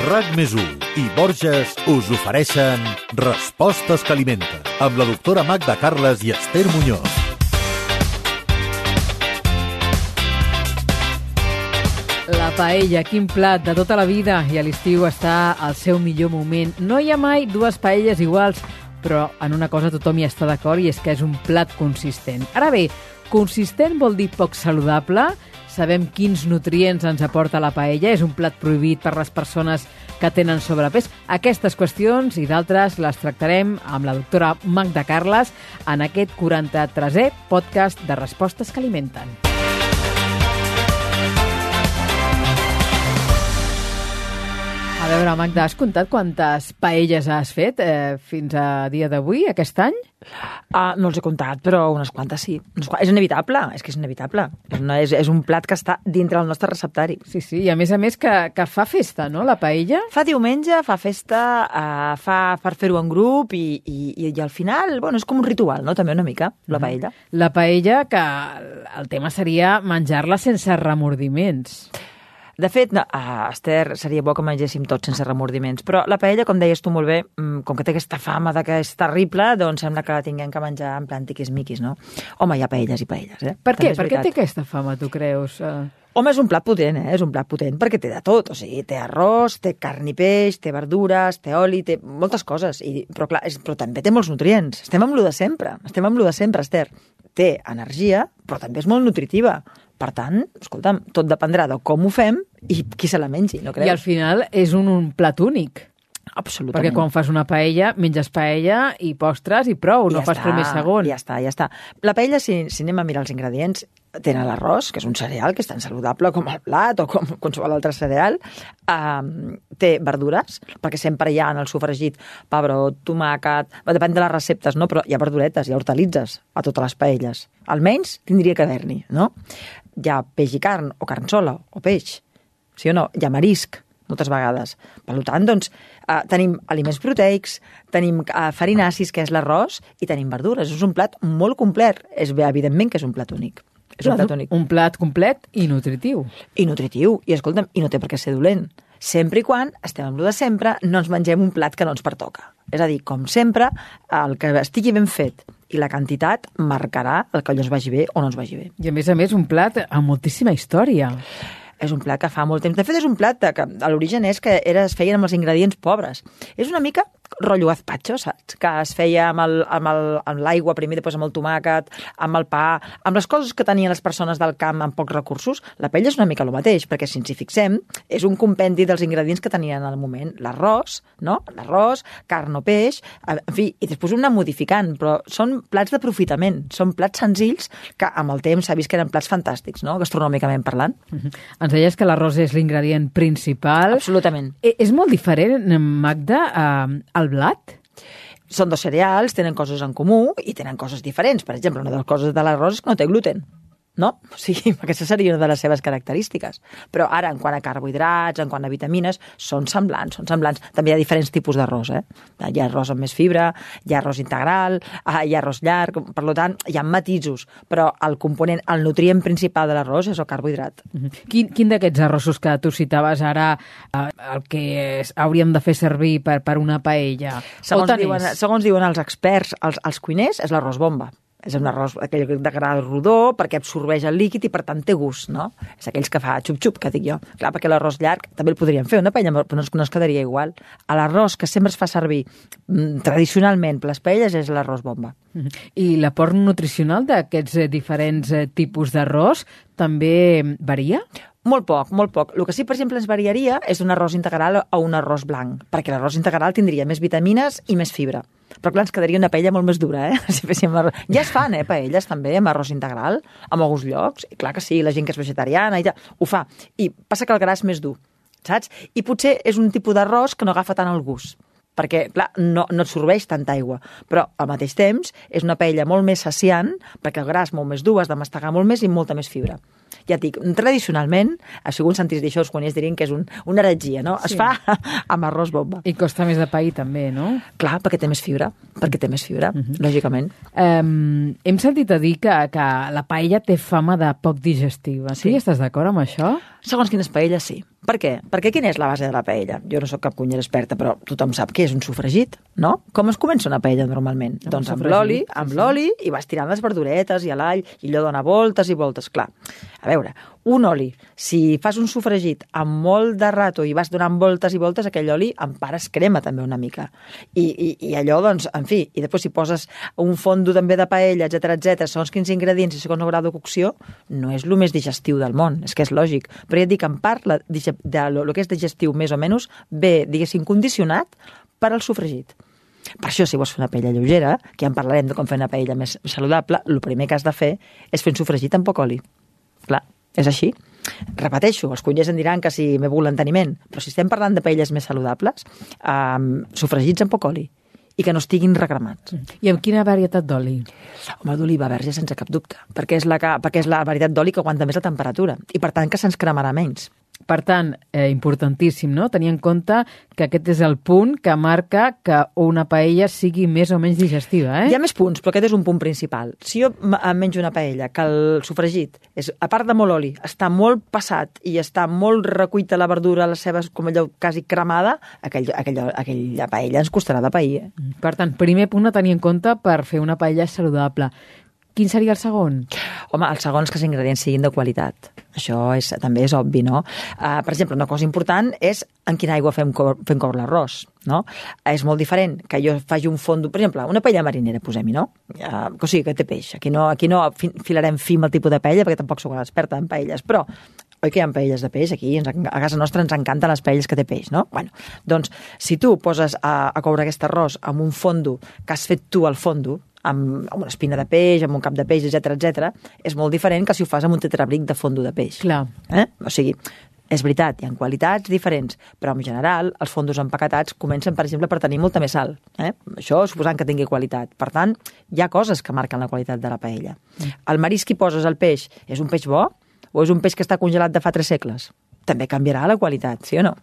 RAC més i Borges us ofereixen Respostes que alimenten amb la doctora Magda Carles i Esther Muñoz. La paella, quin plat de tota la vida i a l'estiu està al seu millor moment. No hi ha mai dues paelles iguals, però en una cosa tothom hi està d'acord i és que és un plat consistent. Ara bé, consistent vol dir poc saludable? Sabem quins nutrients ens aporta la paella? És un plat prohibit per les persones que tenen sobrepès? Aquestes qüestions i d'altres les tractarem amb la doctora Magda Carles en aquest 43è podcast de Respostes que alimenten. Veure, Magda, has comptat quantes paelles has fet eh, fins a dia d'avui, aquest any? Uh, no els he comptat, però unes quantes sí. Unes quantes. És inevitable, és que és inevitable. És, una, és, és un plat que està dintre del nostre receptari. Sí, sí, i a més a més que, que fa festa, no?, la paella? Fa diumenge, fa festa, uh, fa per fer-ho en grup i, i, i, i al final, bueno, és com un ritual, no?, també una mica, la paella. La paella, que el tema seria menjar-la sense remordiments. De fet, no, uh, Esther, seria bo que mengéssim tots sense remordiments, però la paella, com deies tu molt bé, mm, com que té aquesta fama de que és terrible, doncs sembla que la tinguem que menjar en plan tiquis-miquis, no? Home, hi ha paelles i paelles, eh? Per què? Per què té aquesta fama, tu creus? Uh... Home, és un plat potent, eh? És un plat potent perquè té de tot. O sigui, té arròs, té carn i peix, té verdures, té oli, té moltes coses. I, però, clar, és, però també té molts nutrients. Estem amb lo de sempre. Estem amb lo de sempre, Esther. Té energia, però també és molt nutritiva. Per tant, escolta'm, tot dependrà de com ho fem i qui se la mengi, no creus? I al final és un, un plat únic. Absolutament. Perquè quan fas una paella, menges paella i postres i prou, no ja fas està, primer i segon. Ja està, ja està. La paella, si, si anem a mirar els ingredients, tenen l'arròs, que és un cereal que és tan saludable com el plat o com qualsevol altre cereal. Um, té verdures, perquè sempre hi ha en el sofregit pebrot, tomàquet... Depèn de les receptes, no? però hi ha verduretes, hi ha hortalitzes a totes les paelles. Almenys tindria que haver-n'hi, no? Hi ha peix i carn, o carn sola, o peix. Sí o no? Hi ha marisc, moltes vegades. Per tant, doncs, eh, tenim aliments proteics, tenim eh, farinacis, que és l'arròs, i tenim verdures. És un plat molt complet. És bé, evidentment que és un plat únic. És un plat únic. Un plat complet i nutritiu. I nutritiu. I escolta'm, i no té per què ser dolent. Sempre i quan estem amb lo de sempre, no ens mengem un plat que no ens pertoca. És a dir, com sempre, el que estigui ben fet i la quantitat marcarà el que allò es vagi bé o no ens vagi bé. I a més a més un plat amb moltíssima història. És un plat que fa molt temps. De fet, és un plat que a l'origen és que era, es feien amb els ingredients pobres. És una mica rotllo gazpacho, saps? Que es feia amb el- amb el- amb l'aigua primer, després amb el tomàquet, amb el pa, amb les coses que tenien les persones del camp amb pocs recursos. La paella és una mica el mateix, perquè si ens hi fixem, és un compendi dels ingredients que tenien al moment. L'arròs, no? L'arròs, carn o peix, en fi, i després un anar modificant, però són plats d'aprofitament, són plats senzills que amb el temps s'ha vist que eren plats fantàstics, no? Gastronòmicament parlant. Ens deies que l'arròs és l'ingredient principal. Absolutament. Eh, És molt diferent, Magda, eh, al blat? són dos cereals, tenen coses en comú i tenen coses diferents. Per exemple, una de les coses de l'arròs és que no té gluten. No? O sigui, aquesta seria una de les seves característiques. Però ara, en quant a carbohidrats, en quant a vitamines, són semblants, són semblants. També hi ha diferents tipus d'arròs, eh? Hi ha arròs amb més fibra, hi ha arròs integral, ah, hi ha arròs llarg, per tant, hi ha matisos, però el component, el nutrient principal de l'arròs és el carbohidrat. Quin, quin d'aquests arrossos que tu citaves ara eh, el que és, hauríem de fer servir per, per una paella? Segons diuen, segons diuen els experts, els, els cuiners, és l'arròs bomba. És un arròs aquell de gra rodó perquè absorbeix el líquid i per tant té gust, no? És aquells que fa xup-xup, que dic jo. Clar, perquè l'arròs llarg també el podríem fer una paella, però no es, no es quedaria igual. A l'arròs que sempre es fa servir mm, tradicionalment per les paelles és l'arròs bomba. I l'aport nutricional d'aquests eh, diferents eh, tipus d'arròs també varia? Molt poc, molt poc. El que sí, per exemple, ens variaria és un arròs integral o un arròs blanc, perquè l'arròs integral tindria més vitamines i més fibra. Però clar, ens quedaria una paella molt més dura, eh? Si féssim arròs... Ja es fan, eh, paelles, també, amb arròs integral, en alguns llocs. I clar que sí, la gent que és vegetariana i tal, ho fa. I passa que el gra és més dur, saps? I potser és un tipus d'arròs que no agafa tant el gust perquè, clar, no, no absorbeix tanta aigua. Però, al mateix temps, és una paella molt més saciant, perquè el gra és molt més dur, has de mastegar molt més i molta més fibra. Ja et dic, tradicionalment, a segon sentís d'això, els cuiners dirien que és un, una heretgia, no? Es Sí. fa amb arròs bomba. I costa més de pair també, no? Clar, perquè té més fibra, perquè té més fibra, lògicament. Um, hem sentit a dir que, que la paella té fama de poc digestiva. Sí? Sí. Estàs d'acord amb això? Segons quines paelles, sí. Per què? Perquè quina és la base de la paella? Jo no sóc cap cunyera experta, però tothom sap què és un sofregit, no? Com es comença una paella normalment? Amb doncs amb l'oli, amb sí. l'oli, i vas tirant les verduretes i l'all, i allò dona voltes i voltes, clar. A veure, un oli, si fas un sofregit amb molt de rato i vas donant voltes i voltes, aquell oli en part es crema també una mica. I, i, i allò, doncs, en fi, i després si poses un fondo també de paella, etc etc, segons quins ingredients i segons el grau de cocció, no és el més digestiu del món, és que és lògic. Però ja et dic, en part, la, de lo, lo que és digestiu més o menys, ve, diguéssim, condicionat per al sofregit. Per això, si vols fer una paella lleugera, que ja en parlarem de com fer una paella més saludable, el primer que has de fer és fer un sofregit amb poc oli. És així. Repeteixo, els cuiners en diran que si m'he volgut l'enteniment, però si estem parlant de paelles més saludables, um, sofregits amb poc oli i que no estiguin recremats. I amb quina varietat d'oli? Home, d'oliva verge sense cap dubte, perquè és la, que, perquè és la varietat d'oli que aguanta més la temperatura i per tant que se'ns cremarà menys. Per tant, eh, importantíssim, no? Tenir en compte que aquest és el punt que marca que una paella sigui més o menys digestiva, eh? Hi ha més punts, però aquest és un punt principal. Si jo em menjo una paella que el sofregit, és, a part de molt oli, està molt passat i està molt recuita la verdura, les cebes com allò quasi cremada, aquell, aquell, aquella paella ens costarà de pair. Eh? Per tant, primer punt a tenir en compte per fer una paella saludable. Quin seria el segon? Home, el segon és que els ingredients siguin de qualitat. Això és, també és obvi, no? Uh, per exemple, una cosa important és en quina aigua fem, co fem coure l'arròs, no? És molt diferent que jo faci un fondo... Per exemple, una paella marinera, posem-hi, no? Uh, o sigui, que té peix. Aquí no, aquí no fi- filarem fi amb el tipus de paella, perquè tampoc sóc una experta en paelles, però oi que hi ha paelles de peix? Aquí ens, en- a casa nostra ens encanten les paelles que té peix, no? Bueno, doncs, si tu poses a, a coure aquest arròs amb un fondo que has fet tu al fondo, amb, amb una espina de peix, amb un cap de peix, etc etc, és molt diferent que si ho fas amb un tetrabric de fondo de peix. Clar. Eh? O sigui, és veritat, hi ha qualitats diferents, però en general els fondos empaquetats comencen, per exemple, per tenir molta més sal. Eh? Això suposant que tingui qualitat. Per tant, hi ha coses que marquen la qualitat de la paella. El marisc que poses al peix és un peix bo o és un peix que està congelat de fa tres segles? També canviarà la qualitat, sí o no?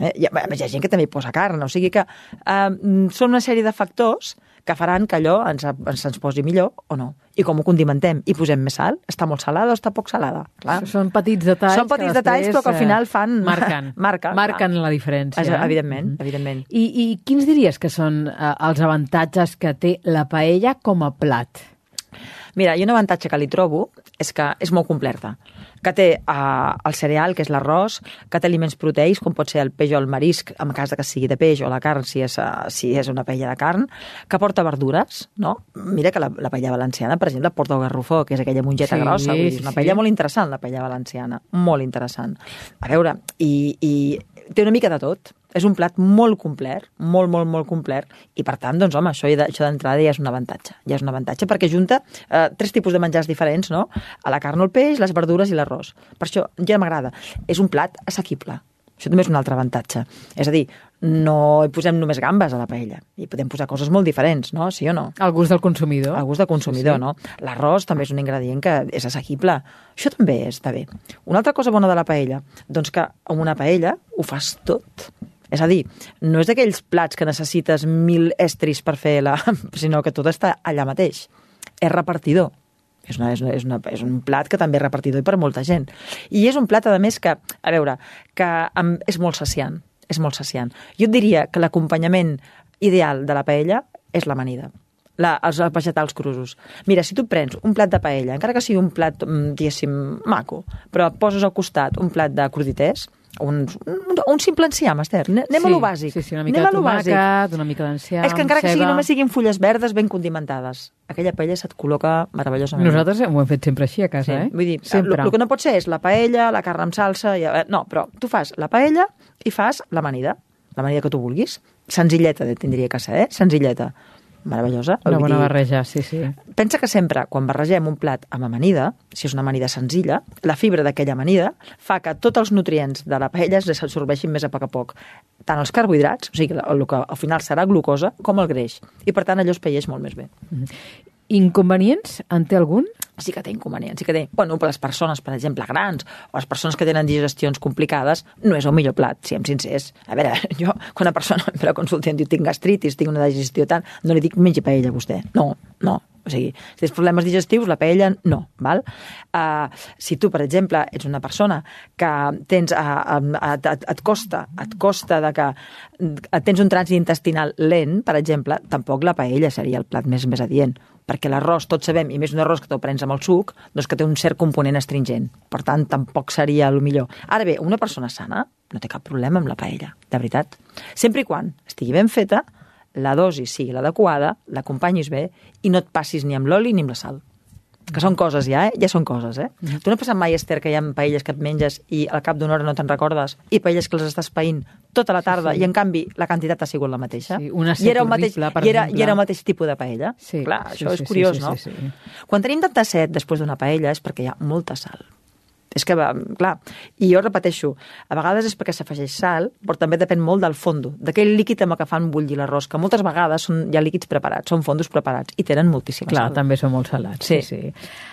Eh? Hi, ha, hi ha gent que també hi posa carn, o sigui que eh, són una sèrie de factors que faran que allò ens, ens, ens posi millor o no. I com ho condimentem? I posem més sal? Està molt salada o està poc salada? Clar. Són petits detalls Són petits que detalls, però que al final fan- eh, Marquen. Marca, marquen clar. la diferència. És, evidentment, Mhm. evidentment. I, I quins diries que són eh, els avantatges que té la paella com a plat? Mira, i un avantatge que li trobo és que és molt completa. Que té eh, el cereal, que és l'arròs, que té aliments proteics, com pot ser el peix o el marisc, en cas de que sigui de peix, o la carn, si és, eh, si és una paella de carn, que porta verdures, no? Mira que la, la paella valenciana, per exemple, porta el garrofó, que és aquella mongeta Sí, grossa. Vull dir, és sí, una sí. paella molt interessant, la paella valenciana. Molt interessant. A veure, i, i té una mica de tot. És un plat molt complet, molt, molt, molt complet, i per tant, doncs, home, això, això d'entrada ja és un avantatge. Ja és un avantatge perquè junta eh, tres tipus de menjars diferents, no? A la carn o el peix, les verdures i l'arròs. Per això ja m'agrada. És un plat assequible. Això també és un altre avantatge. És a dir, no hi posem només gambes a la paella. Hi podem posar coses molt diferents, no? Sí o no? El gust del consumidor. El gust de consumidor, Sí, sí. no? L'arròs també és un ingredient que és assequible. Això també està bé. Una altra cosa bona de la paella, doncs que amb una paella ho fas tot. És a dir, no és d'aquells plats que necessites mil estris per fer la... sinó que tot està allà mateix. És repartidor. És, una, és, una, és, una, és un plat que també és repartidor i per molta gent. I és un plat, a més, que, a veure, que em, és molt saciant. És molt saciant. Jo et diria que l'acompanyament ideal de la paella és l'amanida la, els vegetals crusos. Mira, si tu prens un plat de paella, encara que sigui un plat, mm, diguéssim, maco, però poses al costat un plat de crudités, un, un, un simple enciam, Esther. Anem sí, a lo bàsic. Sí, sí, una mica Anem de tomàquet, una mica d'enciam, És que encara que sigui, només siguin fulles verdes ben condimentades, aquella paella se't col·loca meravellosament. Nosaltres ho hem fet sempre així a casa, Sí, eh? vull dir, sempre. el, que no pot ser és la paella, la carn amb salsa... I, eh, no, però tu fas la paella i fas l'amanida, l'amanida que tu vulguis. Senzilleta, tindria que ser, eh? Senzilleta. Meravellosa. Una bona dir, barreja, sí, sí. Pensa que sempre, quan barregem un plat amb amanida, si és una amanida senzilla, la fibra d'aquella amanida fa que tots els nutrients de la paella s'absorbeixin més a poc a poc. Tant els carbohidrats, o sigui, el que al final serà glucosa, com el greix. I per tant allò es peieix molt més bé. Inconvenients? En té algun? Sí que té inconvenients, sí que té... Bueno, per les persones, per exemple, grans, o les persones que tenen digestions complicades, no és el millor plat, siguem sincers. A veure, jo, quan una persona em ve a consulta i em diu tinc gastritis, tinc una digestió tant, no li dic mengi paella a vostè. No, no. O sigui, si tens problemes digestius, la paella no, val? Uh, si tu, per exemple, ets una persona que tens, uh, uh, et, et, costa, et costa de que tens un trànsit intestinal lent, per exemple, tampoc la paella seria el plat més, més adient perquè l'arròs, tots sabem, i més un arròs que te'l prens amb el suc, doncs que té un cert component astringent. Per tant, tampoc seria el millor. Ara bé, una persona sana no té cap problema amb la paella, de veritat. Sempre i quan estigui ben feta, la dosi sigui l'adequada, l'acompanyis bé i no et passis ni amb l'oli ni amb la sal. Que són coses ja, eh? Ja són coses, eh? Mm. Tu no has passat mai, Esther, que hi ha paelles que et menges i al cap d'una hora no te'n recordes i paelles que les estàs païnt tota la tarda sí, sí. i, en canvi, la quantitat ha sigut la mateixa? Sí, una I era, el mateix, per i, era, exemple. I era el mateix tipus de paella? Sí, Clar, sí, això sí, és curiós, sí, sí, no? sí, sí. Quan tenim tanta set després d'una paella és perquè hi ha molta sal. És que, clar, i jo repeteixo, a vegades és perquè s'afegeix sal, però també depèn molt del fondo, d'aquell líquid amb el que fan bullir l'arròs, que moltes vegades són, ha líquids preparats, són fondos preparats, i tenen moltíssima Clar, sal. també són molt salats. Sí. sí.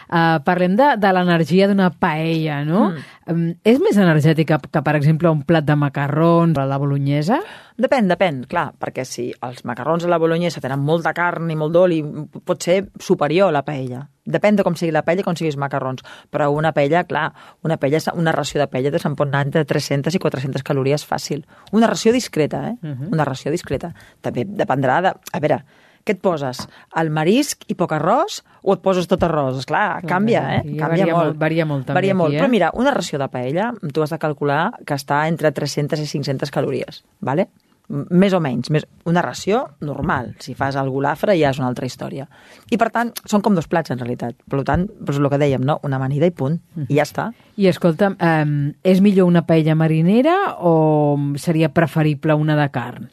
Uh, parlem de, de l'energia d'una paella, no? Mm. Um, és més energètica que, per exemple, un plat de macarrons a la bolognesa? Depèn, depèn, clar, perquè si els macarrons a la bolognesa tenen molta carn i molt d'oli, pot ser superior a la paella. Depèn de com sigui la paella i com siguin els macarrons. Però una paella, clar, una paella, una ració de paella se'n pot anar entre 300 i 400 calories fàcil. Una ració discreta, eh? Uh -huh. Una ració discreta. També dependrà de... A veure, què et poses? El marisc i poc arròs o et poses tot arròs? Esclar, Clar, canvia, eh? aquí Canvia varia molt. molt- varia molt també Varia aquí, molt. eh? Però mira, una ració de paella, tu has de calcular que està entre 300 i 500 calories, ¿vale? Més o menys, més, una ració normal. Si fas el golafre ja és una altra història. I per tant, són com dos plats en realitat. Per tant, doncs el que dèiem, no? una amanida i punt. I ja està. I escolta'm, um, és millor una paella marinera o seria preferible una de carn?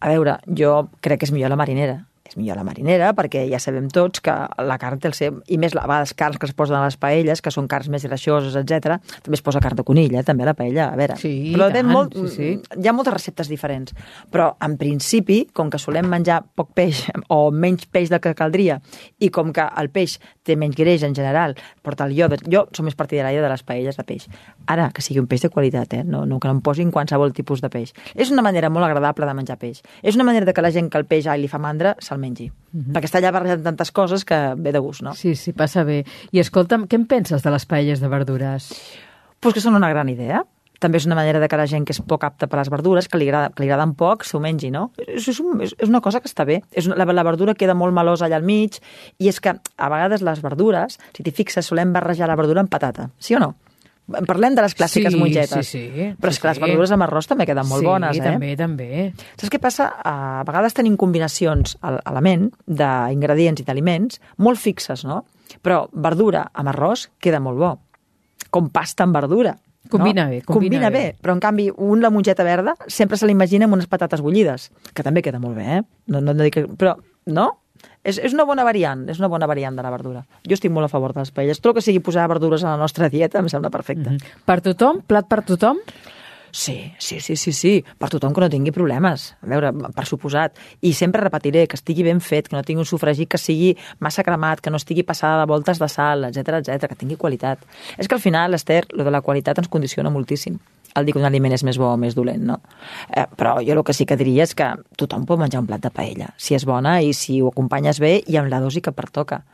A veure, jo crec que és millor la marinera. És millor la marinera perquè ja sabem tots que la carn té el seu... I més a vegades carns que es posen a les paelles, que són carns més greixoses, etc. També es posa carn de conill, eh, també a la paella. A veure, Sí, però tant, molt, sí, sí. hi ha moltes receptes diferents. Però, en principi, com que solem menjar poc peix o menys peix del que caldria i com que el peix té menys greix en general, porta el iode... Jo som més partidària de les paelles de peix. Ara, que sigui un peix de qualitat, eh? no, no que no em posin qualsevol tipus de peix. És una manera molt agradable de menjar peix. És una manera de que la gent que el peix ai, li fa mandra se'l mengi. Perquè està allà barrejant tantes coses que ve de gust, no? Sí, sí, passa bé. I escolta'm, què en penses de les paelles de verdures? Pues que són una gran idea. També és una manera de que la gent que és poc apta per les verdures, que li, agrada, que li agraden poc, s'ho mengi, no? És, és, un, és, és una cosa que està bé. És una, la, la verdura queda molt melosa allà al mig i és que a vegades les verdures, si t'hi fixes, solem barrejar la verdura amb patata, sí o no? Parlem de les clàssiques sí, mongetes. Sí, sí. Però és sí, que les sí. verdures amb arròs també queden molt sí, bones, eh? també, també. Saps què passa? A vegades tenim combinacions a a la ment d'ingredients i d'aliments molt fixes, no? Però verdura amb arròs queda molt bo. Com pasta amb verdura. Combina no? bé, combina bé. bé. Però, en canvi, un la mongeta verda sempre se l'imagina amb unes patates bullides, que també queda molt bé, eh? No, no, no dic que... Però, no? És, és una bona variant, és una bona variant de la verdura. Jo estic molt a favor de les paelles. Tot el que sigui posar verdures a la nostra dieta em sembla perfecte. Mm -hmm. Per tothom? Plat per tothom? Sí, sí, sí, sí, sí, per tothom que no tingui problemes. A veure, per suposat. I sempre repetiré que estigui ben fet, que no tingui un sofregit que sigui massa cremat, que no estigui passada de voltes de sal, etc etc, que tingui qualitat. És que al final, Esther, lo de la qualitat ens condiciona moltíssim el dir que un aliment és més bo o més dolent, no? Eh, però jo el que sí que diria és que tothom pot menjar un plat de paella, si és bona i si ho acompanyes bé i amb la dosi que pertoca.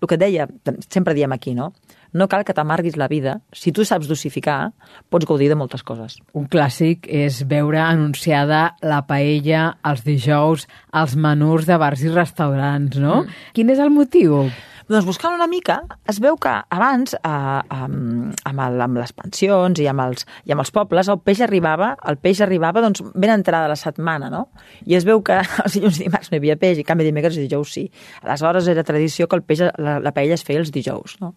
El que et deia, sempre diem aquí, no? No cal que t'amarguis la vida. Si tu saps dosificar, pots gaudir de moltes coses. Un clàssic és veure anunciada la paella els dijous als menús de bars i restaurants, no? Mm. Quin és el motiu? Doncs buscant una mica, es veu que abans, eh, amb, amb, el, amb les pensions i amb, els, i amb els pobles, el peix arribava, el peix arribava doncs, ben entrada la setmana, no? I es veu que els dilluns i dimarts no hi havia peix, i canvi dimecres i dijous sí. Aleshores era tradició que el peix, la, la paella es feia els dijous, no?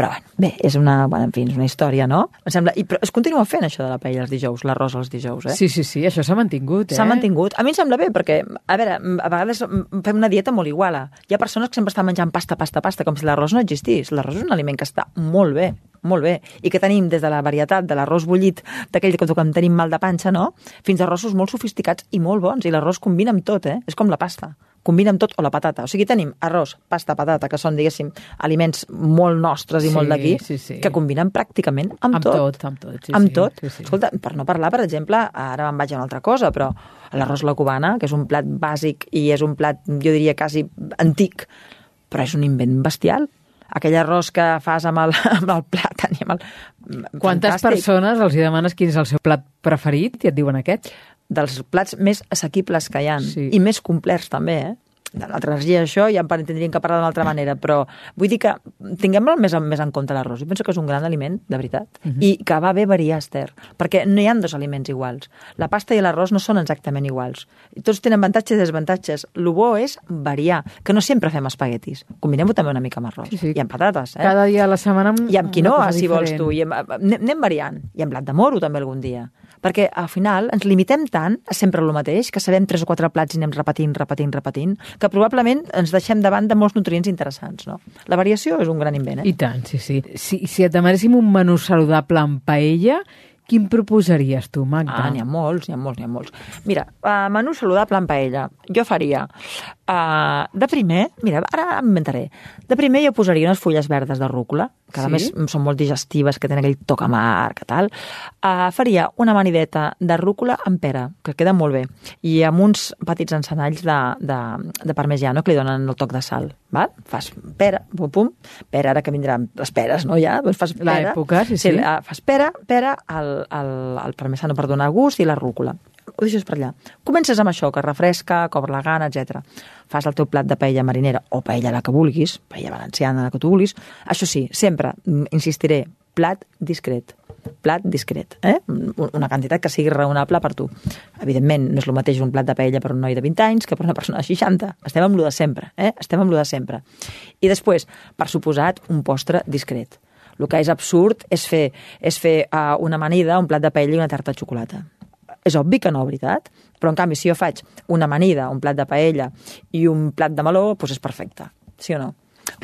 Però, bueno, bé, és una, bueno, en fi, és una història, no? Em sembla, i, però es continua fent això de la paella els dijous, l'arròs els dijous, eh? Sí, sí, sí, això s'ha mantingut, eh? S'ha mantingut. A mi em sembla bé, perquè, a veure, a vegades fem una dieta molt iguala. Hi ha persones que sempre estan menjant pasta, pasta, pasta, com si l'arròs no existís. L'arròs és un aliment que està molt bé, molt bé, i que tenim des de la varietat de l'arròs bullit, d'aquell que quan tenim mal de panxa, no?, fins a arrossos molt sofisticats i molt bons, i l'arròs combina amb tot, eh? És com la pasta. combina amb tot, o la patata. O sigui, tenim arròs, pasta, patata, que són, diguéssim, aliments molt nostres i Sí, molt d'aquí, sí, sí. que combinen pràcticament amb, Amb tot, amb tot, sí, amb sí, tot. sí, sí. Escolta, per no parlar, per exemple, ara me'n vaig a una altra cosa, però l'arròs la cubana, que és un plat bàsic i és un plat, jo diria, quasi antic, però és un invent bestial. Aquell arròs que fas amb el, amb el plàtan i amb el... Quantes Fantàstic. persones els hi demanes quin és el seu plat preferit i et diuen aquest? dels plats més assequibles que hi ha Sí. i més complets també, eh? De l'altra energia, això, ja en tindríem que parlar d'una altra manera, però vull dir que tinguem el més, en- més en compte l'arròs. Jo penso que és un gran aliment, de veritat, i que va bé variar, Esther, perquè no hi ha dos aliments iguals. La pasta i l'arròs no són exactament iguals. Tots tenen avantatges i desavantatges. El bo és variar, que no sempre fem espaguetis. Combinem-ho també una mica amb arròs. Sí, sí. I amb patates, eh? Cada dia a la setmana amb I amb quinoa, si vols tu. I amb, anem variant. I amb blat de moro, també, algun dia. Perquè, al final, ens limitem tant a sempre el mateix, que sabem tres o quatre plats i anem repetint, repetint, repetint, que probablement ens deixem davant de molts nutrients interessants, no? La variació és un gran invent, eh? I tant, sí, sí. Si, si et demanéssim un menú saludable amb paella, quin proposaries tu, Magda? Ah, n'hi ha molts, n'hi ha molts, n'hi ha molts. Mira, uh, menú saludable en paella. Jo faria, uh, de primer, mira, ara m'inventaré. De primer jo posaria unes fulles verdes de rúcula, que a Sí? més són molt digestives, que tenen aquell toc amarg, que tal. Uh, faria una amanideta de rúcula amb pera, que queda molt bé, i amb uns petits encenalls de, de, de parmesiano que li donen el toc de sal. Val? Fas pera, pum, pum, pera, ara que vindran les peres, no, ja? Doncs fas pera. L'època, sí, sí. la- fas pera, pera, el, el, el parmesano per donar gust i la rúcula. Ho deixes per allà. Comences amb això, que refresca, obre la gana, etc. Fas el teu plat de paella marinera o paella la que vulguis, paella valenciana la que tu vulguis. Això sí, sempre, mm, insistiré, plat discret plat discret, eh? una quantitat que sigui raonable per tu. Evidentment, no és el mateix un plat de paella per un noi de 20 anys que per una persona de 60. Estem amb lo de sempre, eh? estem amb lo de sempre. I després, per suposat, un postre discret. El que és absurd és fer, és fer uh, una amanida, un plat de paella i una tarta de xocolata. És obvi que no, veritat? Però, en canvi, si jo faig una amanida, un plat de paella i un plat de meló, doncs és perfecte. Sí o no?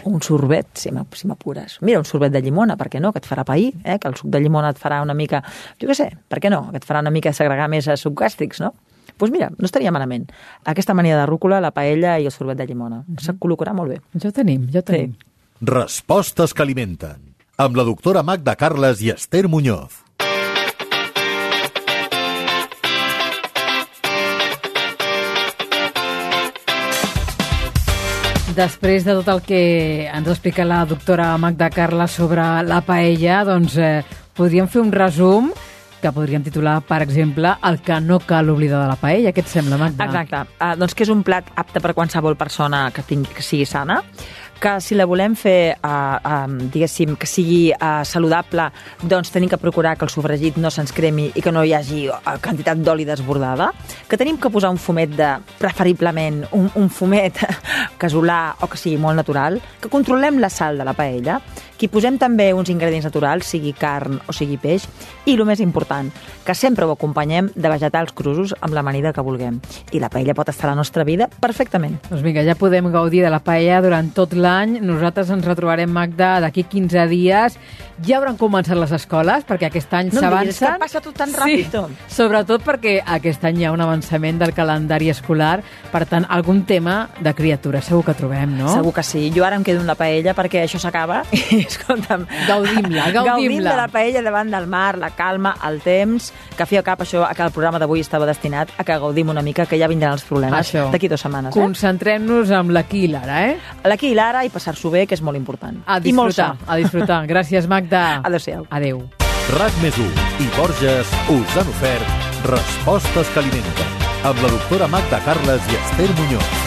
O un sorbet, si m'ap- si m'apures. Mira, un sorbet de llimona, per què no? Que et farà pair, eh? que el suc de llimona et farà una mica... Jo què sé, per què no? Que et farà una mica segregar més a suc gàstrics, no? Doncs pues mira, no estaria malament. Aquesta mania de rúcula, la paella i el sorbet de llimona. Se col·locarà molt bé. Ja ho tenim, ja ho tenim. Respostes que alimenten. Amb la doctora Magda Carles i Esther Muñoz. Després de tot el que ens explica la doctora Magda Carla sobre la paella, doncs eh, podríem fer un resum que podríem titular, per exemple, el que no cal oblidar de la paella. Què et sembla, Magda? Exacte. Uh, doncs que és un plat apte per qualsevol persona que, tingui, que sigui sana, que si la volem fer, uh, uh, diguéssim, que sigui uh, saludable, doncs tenim que procurar que el sofregit no se'ns cremi i que no hi hagi uh, quantitat d'oli desbordada, que tenim que posar un fumet de, preferiblement, un, un fumet casolà o que sigui molt natural, que controlem la sal de la paella, que hi posem també uns ingredients naturals, sigui carn o sigui peix, i el més important, que sempre ho acompanyem de vegetals crusos amb l'amanida que vulguem. I la paella pot estar a la nostra vida perfectament. Doncs vinga, ja podem gaudir de la paella durant tot l'any. Nosaltres ens retrobarem, Magda, d'aquí 15 dies. Ja hauran començat les escoles, perquè aquest any No és que passa tot tan ràpid. Sí, sobretot perquè aquest any hi ha un avançament del calendari escolar. Per tant, algun tema de criatura segur que trobem, no? Segur que sí. Jo ara em quedo amb la paella perquè això s'acaba i, escolta'm... Gaudim-la, Gaudim gaudim-la. de la paella davant del mar, la calma, el temps, que a fi i al cap això, que el programa d'avui estava destinat a que gaudim una mica, que ja vindran els problemes d'aquí dues setmanes. Eh? Concentrem-nos amb l'aquí i l'ara, eh? L'aquí i l'ara i passar-s'ho bé, que és molt important. A disfrutar, a disfrutar. Gràcies, Magda. Adéu-siau. Adéu. RAC més i Borges us han ofert Respostes que alimenten amb la doctora Magda Carles i Esther Muñoz.